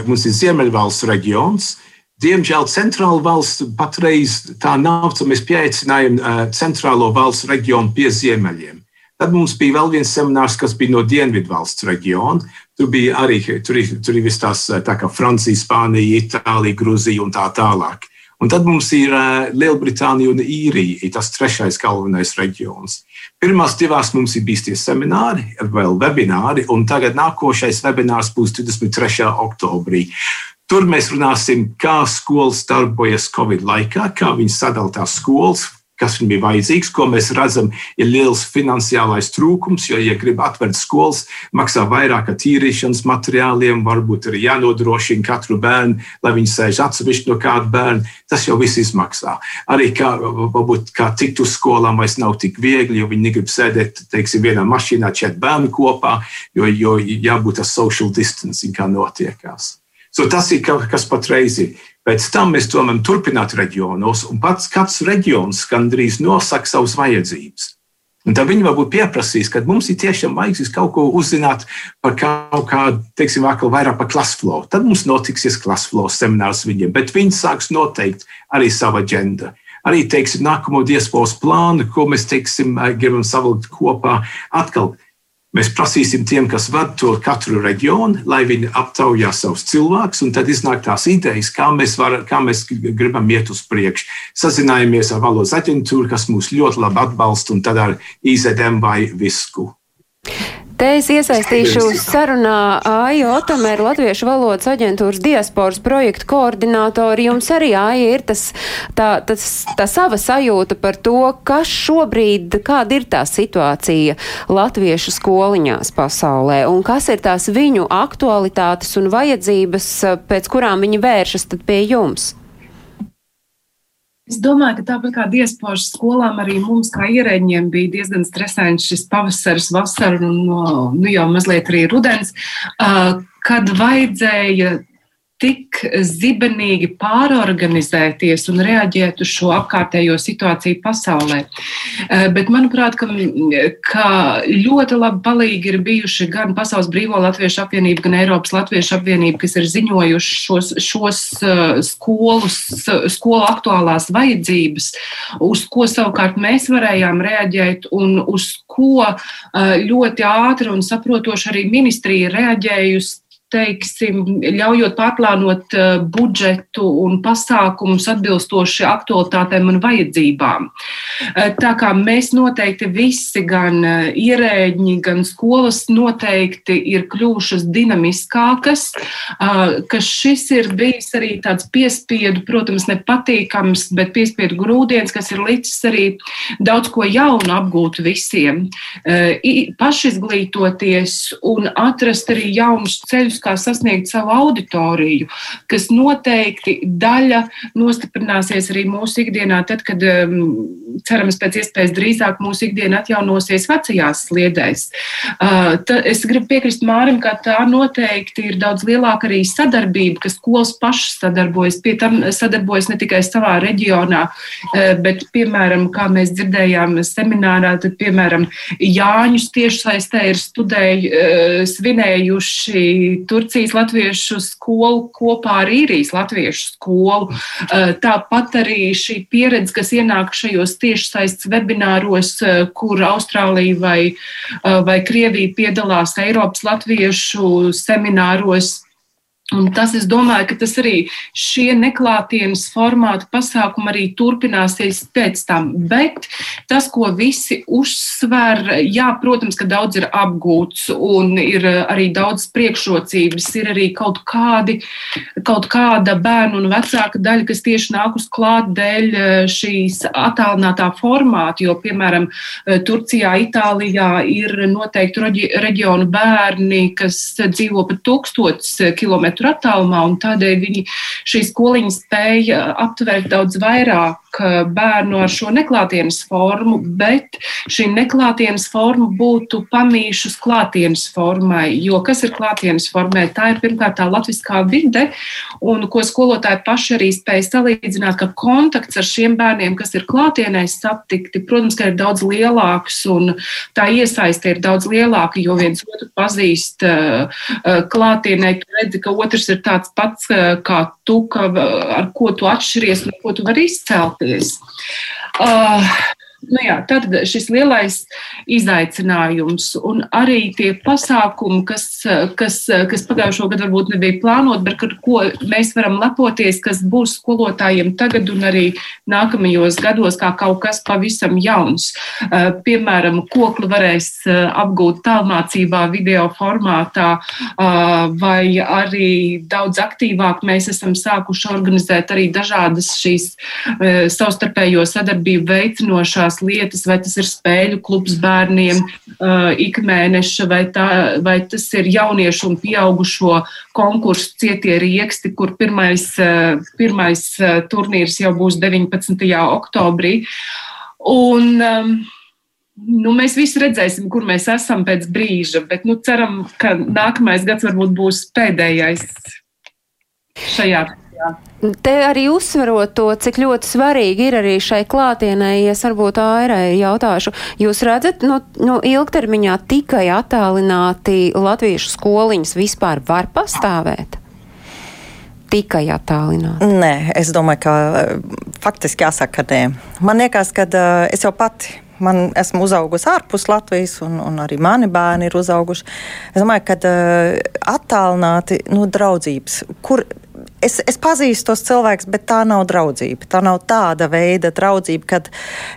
E: mums ir Ziemeļvalsts reģions. Diemžēl centrāla valsts patreiz tā nav, tad mēs pieaicinājām centrālo valsts reģionu pie ziemeļiem. Tad mums bija vēl viens seminārs, kas bija no Dienvidu valsts reģiona. Tur bija arī tur, tur viss tās tā kā Francija, Spānija, Itālija, Gruzija un tā tālāk. Un tad mums ir uh, Lielbritānija un Īrija, tas trešais galvenais reģions. Pirmās divās mums ir bijis tie semināri, vēl webināri, un tagad nākošais webinārs būs 23. oktobrī. Tur mēs runāsim, kā skolas darbojas Covid laikā, kā viņi sadalās tās skolas, kas viņam ir vajadzīgs, ko mēs redzam, ir liels finansiālais trūkums, jo, ja grib atvērt skolas, maksā vairāk ar tīrīšanas materiāliem, varbūt arī jānodrošina katru bērnu, lai viņi sēž atsevišķi no kāda bērna. Tas jau viss izmaksā. Arī kā, varbūt, kā tikt uz skolām vairs nav tik viegli, jo viņi negrib sēdēt, teiksim, vienā mašīnā čet bērnu kopā, jo, jo jābūt ar social distancing, kā notiekās. So tas ir kas patreiz ir. Pēc tam mēs tomēr turpināt reģionos, un pats katrs reģions gandrīz nosaka savas vajadzības. Un tad viņi varbūt pieprasīs, ka mums ir tiešām vajadzīgs kaut ko uzzināt par kaut kādu, teiksim, vairāk par klasflow. Tad mums notiksies klasflow seminārs viņiem, bet viņi sāks noteikt arī savu agendu. Arī, teiksim, nākamo diasporas plānu, ko mēs, teiksim, gribam savilkt kopā. Atkal Mēs prasīsim tiem, kas vada to katru reģionu, lai viņi aptaujā savus cilvēkus, un tad iznāk tās idejas, kā mēs, var, kā mēs gribam iet uz priekšu. Sazinājāmies ar valodas aģentūru, kas mūs ļoti labi atbalsta, un tad ar IZM vai Visku.
A: Te es iesaistīšu sarunā Aiju Otomeru, Latviešu valodas aģentūras diasporas projektu koordinātori. Jums arī, Aija, ir tas, tā, tas, tā sava sajūta par to, kas šobrīd, kāda ir tā situācija latviešu skoliņās pasaulē un kas ir tās viņu aktualitātes un vajadzības, pēc kurām viņi vēršas tad pie jums?
D: Es domāju, ka tāpat kā diasporas skolām, arī mums, kā ierēģiem, bija diezgan stresains šis pavasaris, vasara un nu, jau mazliet arī rudens, kad vajadzēja tik zibenīgi pārorganizēties un reaģēt uz šo apkārtējo situāciju pasaulē. Eh, bet, manuprāt, ka, ka ļoti labi palīgi ir bijuši gan Pasaules Brīvo Latviešu apvienība, gan Eiropas Latviešu apvienība, kas ir ziņojuši šos, šos eh, skolus, skolu aktuālās vajadzības, uz ko savukārt mēs varējām reaģēt un uz ko eh, ļoti ātri un saprotoši arī ministrija reaģējusi teiksim, ļaujot pārplānot uh, budžetu un pasākumus atbilstoši aktualitātēm un vajadzībām. Uh, tā kā mēs noteikti visi, gan uh, ierēģi, gan skolas noteikti ir kļuvušas dinamiskākas, ka šis ir bijis arī tāds piespiedu, protams, nepatīkams, bet piespiedu grūdienis, kas ir licis arī daudz ko jaunu apgūt visiem, pašizglītoties un atrast arī jaunus ceļus, kā sasniegt savu auditoriju, kas noteikti daļa nostiprināsies arī mūsu ikdienā, tad, kad um, cerams pēc iespējas drīzāk mūsu ikdiena atjaunosies vecajās sliedēs. Uh, es gribu piekrist Mārim, ka tā noteikti ir daudz lielāka arī sadarbība, ka skolas pašas sadarbojas, pie tam sadarbojas ne tikai savā reģionā, uh, bet, piemēram, kā mēs dzirdējām seminārā, tad, piemēram, Jāņus tiešsaistē ir studēju, uh, svinējuši Turcijas latviešu skolu kopā ar īrijas latviešu skolu. Eh, tāpat arī šī pieredze, kas ienāk šajos tiešsaistes webināros, eh, kur Austrālija vai, eh, vai Krievija piedalās Eiropas latviešu semināros Un tas, es domāju, ka tas arī šie neklātienes formāta pasākumi arī turpināsies pēc tam. Bet tas, ko visi uzsver, jā, protams, ka daudz ir apgūts un ir arī daudz priekšrocības. Ir arī kaut, kādi, kaut kāda bērnu un vecāka daļa, kas tieši nāk uz klāt dēļ eh, šīs attālinātā formāta, jo, piemēram, eh, Turcijā, Itālijā ir noteikti reģionu bērni, kas dzīvo pat tūkstotis kilometru kilometru attālumā, un tādēļ viņi šī skoliņa spēja aptvert daudz vairāk bērnu ar šo neklātienes formu, bet šī neklātienes forma būtu pamīšus klātienes formai. Jo kas ir klātienes formē? Tā ir pirmkārt tā latviskā vide, un ko skolotāji paši arī spēja salīdzināt, ka kontakts ar šiem bērniem, kas ir klātienē satikti, protams, ka ir daudz lielāks, un tā iesaiste ir daudz lielāka, jo viens otru pazīst klātienē, tu redzi, ka otrs ir tāds pats kā tu, ka, ar ko tu atšķiries un ko tu vari izcelties. Uh, Nu jā, tad šis lielais izaicinājums un arī tie pasākumi, kas, kas, kas pagājušo gadu varbūt nebija plānoti, bet ar ko mēs varam lepoties, kas būs skolotājiem tagad un arī nākamajos gados, kā kaut kas pavisam jauns. Eh, piemēram, kokli varēs eh, apgūt tālmācībā, video formātā, eh, vai arī daudz aktīvāk mēs esam sākuši organizēt arī dažādas šīs savstarpējo sadarbību veicinošās tās lietas, vai tas ir spēļu klubs bērniem uh, ikmēneša, vai, tā, vai tas ir jauniešu un pieaugušo konkursu cietie rieksti, kur pirmais, uh, pirmais uh, turnīrs jau būs 19. oktobrī. Un, um, nu, mēs visi redzēsim, kur mēs esam pēc brīža, bet nu, ceram, ka nākamais gads varbūt būs pēdējais šajā Jā.
A: Te arī uzsverot to, cik ļoti svarīgi ir arī šai klātienē, ja es varbūt ārai jautāšu, jūs redzat, no, no ilgtermiņā tikai attālināti latviešu skoliņas vispār var pastāvēt? Tikai attālināti?
F: Nē, es domāju, ka faktiski jāsaka, ka nē. Man liekas, ka uh, es jau pati man esmu uzaugusi ārpus Latvijas, un, un arī mani bērni ir uzauguši. Es domāju, ka uh, attālināti no nu, draudzības, kur es, es pazīstu tos cilvēkus, bet tā nav draudzība. Tā nav tāda veida draudzība, kad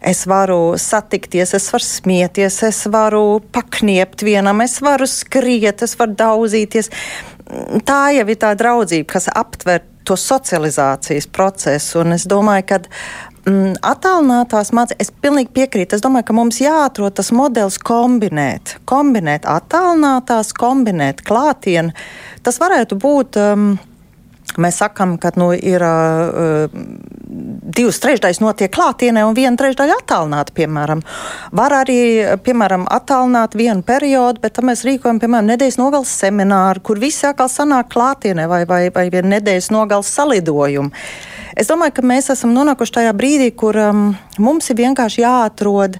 F: es varu satikties, es varu smieties, es varu pakniept vienam, es varu skriet, es varu daudzīties. Tā jau ir tā draudzība, kas aptver to socializācijas procesu. Un es domāju, ka mm, attālinātās mācības, es pilnīgi piekrītu. Es domāju, ka mums jāatrod tas modelis kombinēt, kombinēt attālinātās, kombinēt klātienē. Tas varētu būt. Um, Mēs sakām, ka nu, ir uh, divas trešdaļas notiek klātienē un viena trešdaļa attālināta. Piemēram. Var arī piemēram, attālināt vienu periodu, bet mēs rīkojam piemēram nedēļas nogales semināru, kur visi atkal sanāk klātienē vai, vai, vai viena nedēļas nogales salidojumu. Es domāju, ka mēs esam nonākuši tajā brīdī, kur um, mums ir vienkārši jāatrod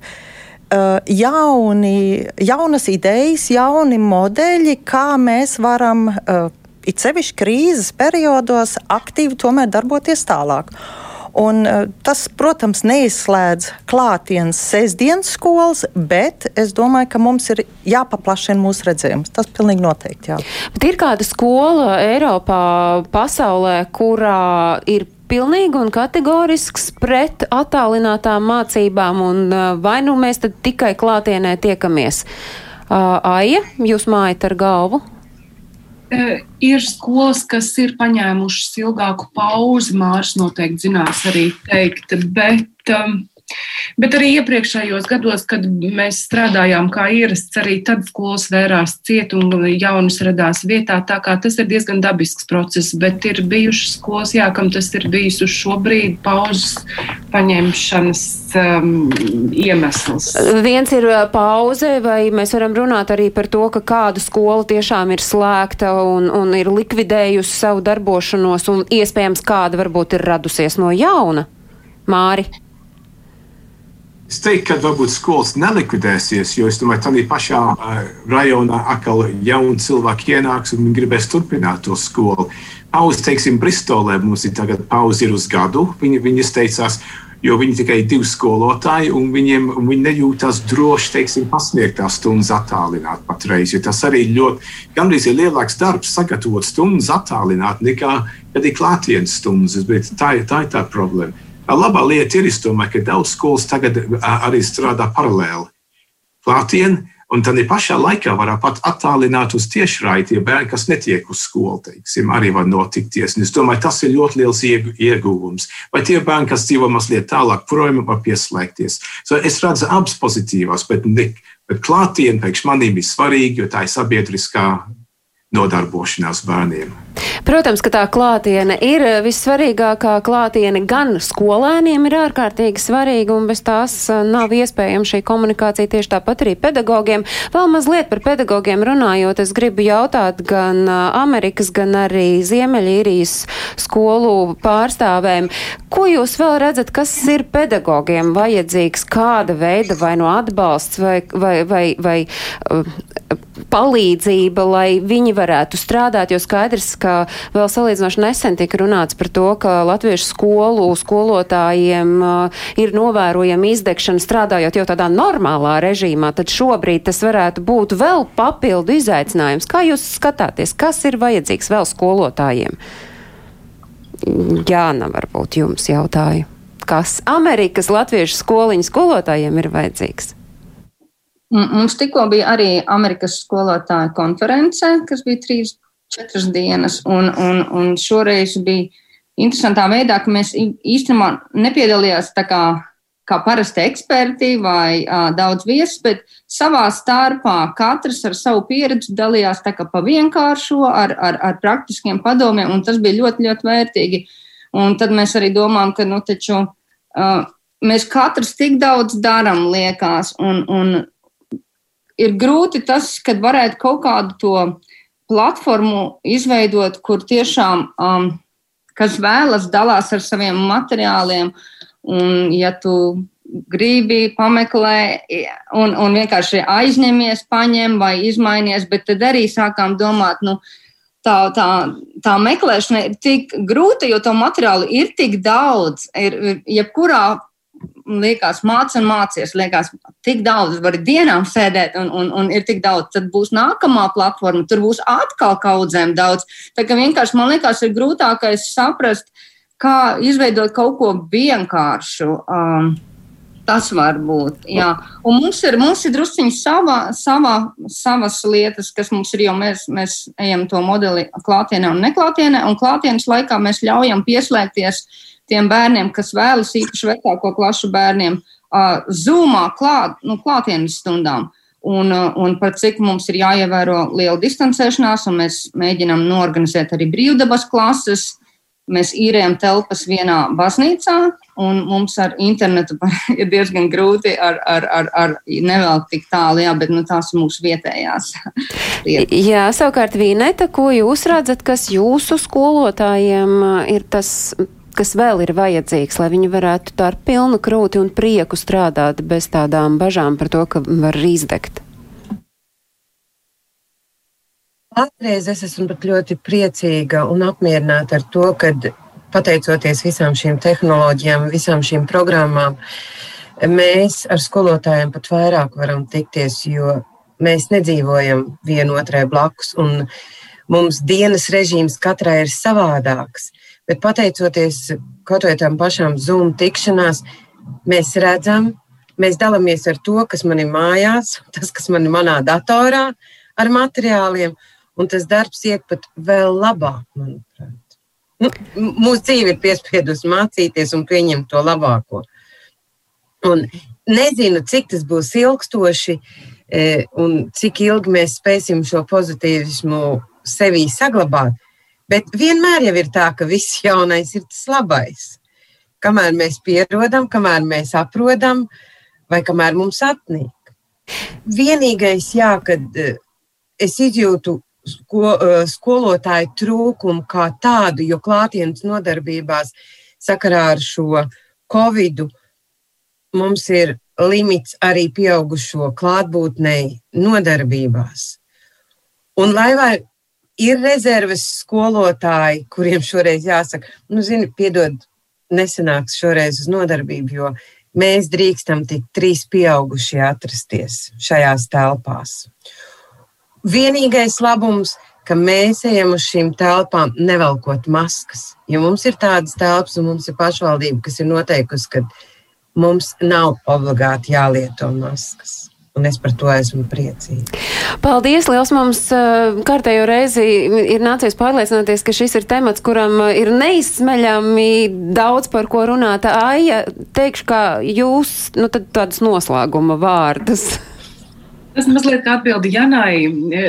F: jauni, jaunas idejas, jauni modeļi, kā mēs varam. Uh, it sevišķi krīzes periodos, aktīvi tomēr darboties tālāk. Un, uh, tas, protams, neizslēdz klātienes sestdienas skolas, bet es domāju, ka mums ir jāpaplašina mūsu redzējums. Tas pilnīgi noteikti. Jā.
A: Bet ir kāda skola Eiropā, pasaulē, kurā ir pilnīgi un kategorisks pret attālinātām mācībām, un uh, vai nu mēs tad tikai klātienē tiekamies? Aija, jūs mājat ar galvu?
D: Ir skolas, kas ir paņēmušas ilgāku pauzi, Mārcis noteikti zinās arī teikt, bet um, Bet arī iepriekšējos gados, kad mēs strādājām kā ierasts, arī tad skolas vērās ciet un jaunas radās vietā. Tā kā tas ir diezgan dabisks process, bet ir bijušas skolas, jā, kam tas ir bijis uz šo brīdi pauzes paņemšanas um, iemesls.
A: Viens ir uh, pauze, vai mēs varam runāt arī par to, ka kāda skola tiešām ir slēgta un, un ir likvidējusi savu darbošanos, un iespējams kāda varbūt ir radusies no jauna. Māri.
E: Es teiktu, ka varbūt skolas nelikvidēsies, jo es domāju, ka tādā pašā uh, rajonā atkal jauni cilvēki ienāks un gribēs turpināt to skolu. Pauze, teiksim, Bristolē mums ir tagad pauze ir uz gadu. Viņi, viņi izteicās, jo viņi tikai divi skolotāji, un viņiem un viņi nejūtas droši, teiksim, pasniegt tās stundas attālināt patreiz. Tas arī ļoti, gandrīz ir lielāks darbs sagatavot stundas attālināt nekā, kad ir klātienes stundas, bet tā, tā ir tā problēma. Labā lieta ir, domāju, ka daudz skolas tagad arī strādā paralēli. Klātien, un tad pašā laikā var pat attālināt uz tiešraidi tie bērni, kas netiek uz skolu, teiksim, arī var notikties. Un es domāju, tas ir ļoti liels ieguvums. Vai tie bērni, kas dzīvo mazliet tālāk projām, var pieslēgties. So es redzu abas pozitīvās, bet, bet klātienē pēkšņi manīm ir svarīgi, jo tā ir sabiedriskā nodarbošanās bērniem.
A: Protams, ka tā klātiene ir vissvarīgākā klātiene. Gan skolēniem ir ārkārtīgi svarīga, un bez tās uh, nav iespējama šī komunikācija. Tieši tāpat arī pedagogiem. Vēl mazliet par pedagogiem runājot, es gribu jautāt gan uh, Amerikas, gan arī Ziemeļīrijas skolu pārstāvēm, ko jūs vēl redzat, kas ir pedagogiem vajadzīgs, kāda veida vai no atbalsts vai, vai, vai, vai palīdzība, lai viņi varētu strādāt, jo skaidrs, ka vēl salīdzinoši nesen tika runāts par to, ka latviešu skolu skolotājiem uh, ir novērojama izdegšana strādājot jau tādā normālā režīmā, tad šobrīd tas varētu būt vēl papildu izaicinājums. Kā jūs skatāties, kas ir vajadzīgs vēl skolotājiem? Jāna, varbūt jums jautāju. Kas Amerikas latviešu skoliņu skolotājiem ir vajadzīgs?
G: Mums tikko bija arī Amerikas skolotāja konference, kas bija trīs, četras dienas, un, un, un šoreiz bija interesantā veidā, ka mēs īstenībā nepiedalījās tā kā, kā parasti eksperti vai uh, daudz viesus, bet savā starpā katrs ar savu pieredzi dalījās tā kā pa vienkāršo, ar, ar, ar praktiskiem padomiem, un tas bija ļoti, ļoti vērtīgi. Un tad mēs arī domājam, ka, nu, taču, uh, mēs katrs tik daudz darām, liekas, un, un ir grūti tas, kad varētu kaut kādu to platformu izveidot, kur tiešām, um, kas vēlas, dalās ar saviem materiāliem. Un, ja tu gribi pameklē un, un vienkārši aizņemies, paņem vai izmainies, bet tad arī sākām domāt, nu, tā, tā, tā meklēšana ir tik grūta, jo to materiālu ir tik daudz. Ir, jebkurā liekas, mācās un mācies, liekas, tik daudz var dienām sēdēt, un, un, un ir tik daudz, tad būs nākamā platforma, tur būs atkal kaudzēm daudz. Tā kā vienkārši man liekas, ir grūtākais saprast, kā izveidot kaut ko vienkāršu. Um, Tas var būt. Jā. Un mums ir, mums ir druskuļi sava, sava, savas lietas, kas mums ir, jo mēs, mēs ejam to modeli klātienē un neklātienē, un klātienes laikā mēs ļaujam pieslēgties tiem bērniem, kas vēlas īpaši vecāko klašu bērniem, uh, zūmā klāt, nu, klātienes stundām. Un, un par cik mums ir jāievēro liela distancēšanās, un mēs mēģinām norganizēt arī brīvdabas klases, Mēs īrējam telpas vienā baznīcā, un mums ar internetu *laughs* ir diezgan grūti ar, ar, ar, ar nevēl tik tālu, jā, bet nu, tās ir mūsu vietējās. *laughs*
A: jā, savukārt Vīneta, ko jūs redzat, kas jūsu skolotājiem ir tas kas vēl ir vajadzīgs, lai viņi varētu tā ar pilnu krūti un prieku strādāt bez tādām bažām par to, ka var izdegt?
H: Patreiz es esmu ļoti priecīga un apmierināta ar to, ka pateicoties visām šīm tehnoloģijām, visām šīm programmām, mēs ar skolotājiem pat vairāk varam tikties, jo mēs nedzīvojam vienotrai blakus. Mums dienas režīms katrai ir savādāks, bet pateicoties kaut vai tam pašām Zoom tikšanās, mēs redzam, mēs dalāmies ar to, kas man ir mājās, tas, kas man ir manā datorā, ar materiāliem un tas darbs iet pat vēl labāk, manuprāt. Nu, mūsu dzīve ir piespiedusi mācīties un pieņemt to labāko. Un nezinu, cik tas būs ilgstoši e, un cik ilgi mēs spēsim šo pozitīvismu sevī saglabāt. Bet vienmēr jau ir tā, ka viss jaunais ir tas labais. Kamēr mēs pierodam, kamēr mēs aprodam, vai kamēr mums apnīk. Vienīgais, jā, kad e, es izjūtu sko, eh, skolotāju trūkumu kā tādu, jo klātienes nodarbībās sakarā ar šo covidu mums ir limits arī pieaugušo klātbūtnei nodarbībās. Un lai vai ir rezerves skolotāji, kuriem šoreiz jāsaka, nu, zini, piedod, nesanāks šoreiz uz nodarbību, jo mēs drīkstam tik trīs pieaugušie atrasties šajās telpās. Vienīgais labums, ka mēs ejam uz šīm telpām nevelkot maskas. Jo mums ir tādas telpas, un mums ir pašvaldība, kas ir noteikusi, ka mums nav obligāti jālieto maskas. Un es par to esmu priecīga.
A: Paldies! Liels mums uh, kārtējo reizi ir nācies pārliecināties, ka šis ir temats, kuram ir neizsmeļami daudz par ko runāt. Aija, teikšu, kā jūs, nu tad tādas noslēguma vārdus. *laughs*
D: Tas mazliet atbildi Janai. E,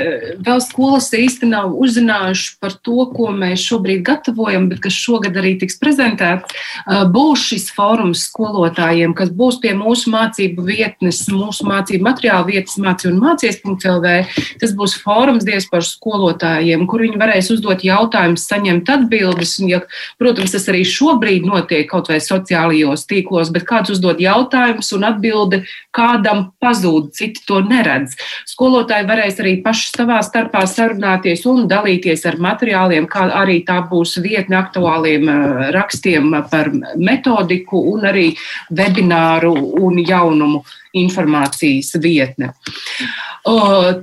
D: vēl skolas īsti nav uzzinājuši par to, ko mēs šobrīd gatavojam, bet kas šogad arī tiks prezentēts. E, būs šis fórums skolotājiem, kas būs pie mūsu mācību vietnes, mūsu mācību materiālu vietas mācību un mācies.lv. Tas būs fórums diasporu skolotājiem, kur viņi varēs uzdot jautājumus, saņemt atbildes. Un, ja, protams, tas arī šobrīd notiek kaut vai sociālajos tīklos, bet kāds uzdod jautājumus un atbildi kādam pazūd, citi to neredz neredz. Skolotāji varēs arī paši savā starpā sarunāties un dalīties ar materiāliem, kā arī tā būs vietne aktuāliem eh, rakstiem par metodiku un arī webināru un jaunumu informācijas vietne. O,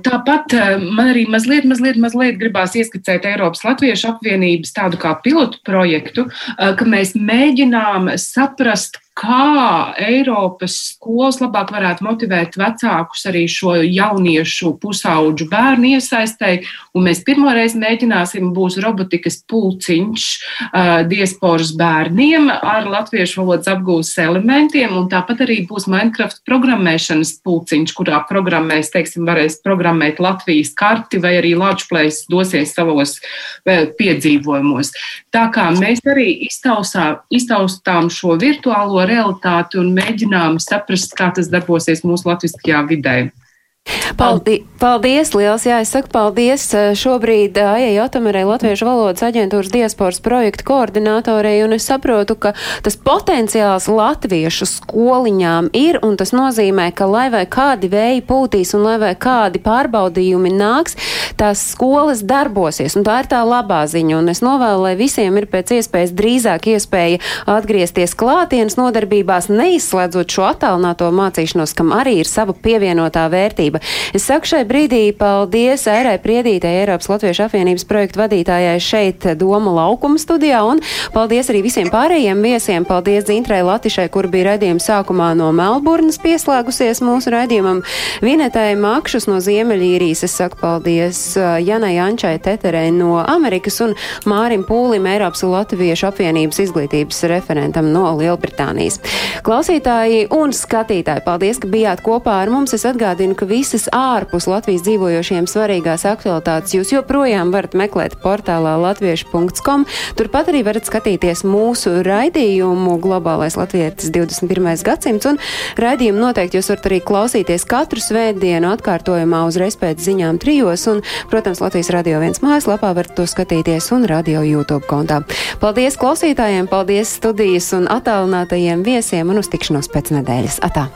D: tāpat eh, man arī mazliet, mazliet, mazliet gribās ieskicēt Eiropas Latviešu apvienības tādu kā pilotu projektu, eh, ka mēs mēģinām saprast, kā Eiropas skolas labāk varētu motivēt vecākus arī šo jauniešu pusauģu bērnu iesaistēji. Un mēs pirmoreiz mēģināsim, būs robotikas pulciņš uh, diasporas bērniem ar latviešu valodas apgūves elementiem, un tāpat arī būs Minecraft programmēšanas pulciņš, kurā programmēs, teiksim, varēs programmēt Latvijas karti vai arī Latvijas dosies savos piedzīvojumos. Tā kā mēs arī iztausā, iztaustām šo virtuālo realitāti un mēģinām saprast, kā tas darbosies mūsu latviskajā vidē.
A: Paldi, paldies, liels, jā, es saku paldies šobrīd Aijai Otomerei Latviešu valodas aģentūras diasporas projekta koordinātorei, un es saprotu, ka tas potenciāls latviešu skoliņām ir, un tas nozīmē, ka lai vai kādi vēji pūtīs un lai vai kādi pārbaudījumi nāks, tās skolas darbosies, un tā ir tā labā ziņa, un es novēlu, lai visiem ir pēc iespējas drīzāk iespēja atgriezties klātienes nodarbībās, neizslēdzot šo attālināto mācīšanos, kam arī ir sava pievienotā vērtība. Es saku šai brīdī paldies Airai Priedītei, Eiropas Latviešu apvienības projektu vadītājai šeit Doma laukuma studijā, un paldies arī visiem pārējiem viesiem. Paldies Dzintrai Latišai, kur bija raidījuma sākumā no Melburnas pieslēgusies mūsu raidījumam, Vinetai Makšus no Ziemeļīrijas. Es saku paldies Janai Ančai Teterei no Amerikas un Mārim Pūlim, Eiropas Latviešu apvienības izglītības referentam no Lielbritānijas. Klausītāji un skatītāji, paldies, ka bijāt kopā ar mums. Es atgādinu, ka visas ārpus Latvijas dzīvojošiem svarīgās aktualitātes jūs joprojām varat meklēt portālā latviešu.com. Turpat arī varat skatīties mūsu raidījumu Globālais Latvijas 21. gadsimts, un raidījumu noteikti jūs varat arī klausīties katru svētdienu atkārtojumā uzreiz pēc ziņām trijos, un, protams, Latvijas radio viens mājaslapā varat to skatīties un radio YouTube kontā. Paldies klausītājiem, paldies studijas un attālinātajiem viesiem un uz tikšanos pēc nedēļas. Atā!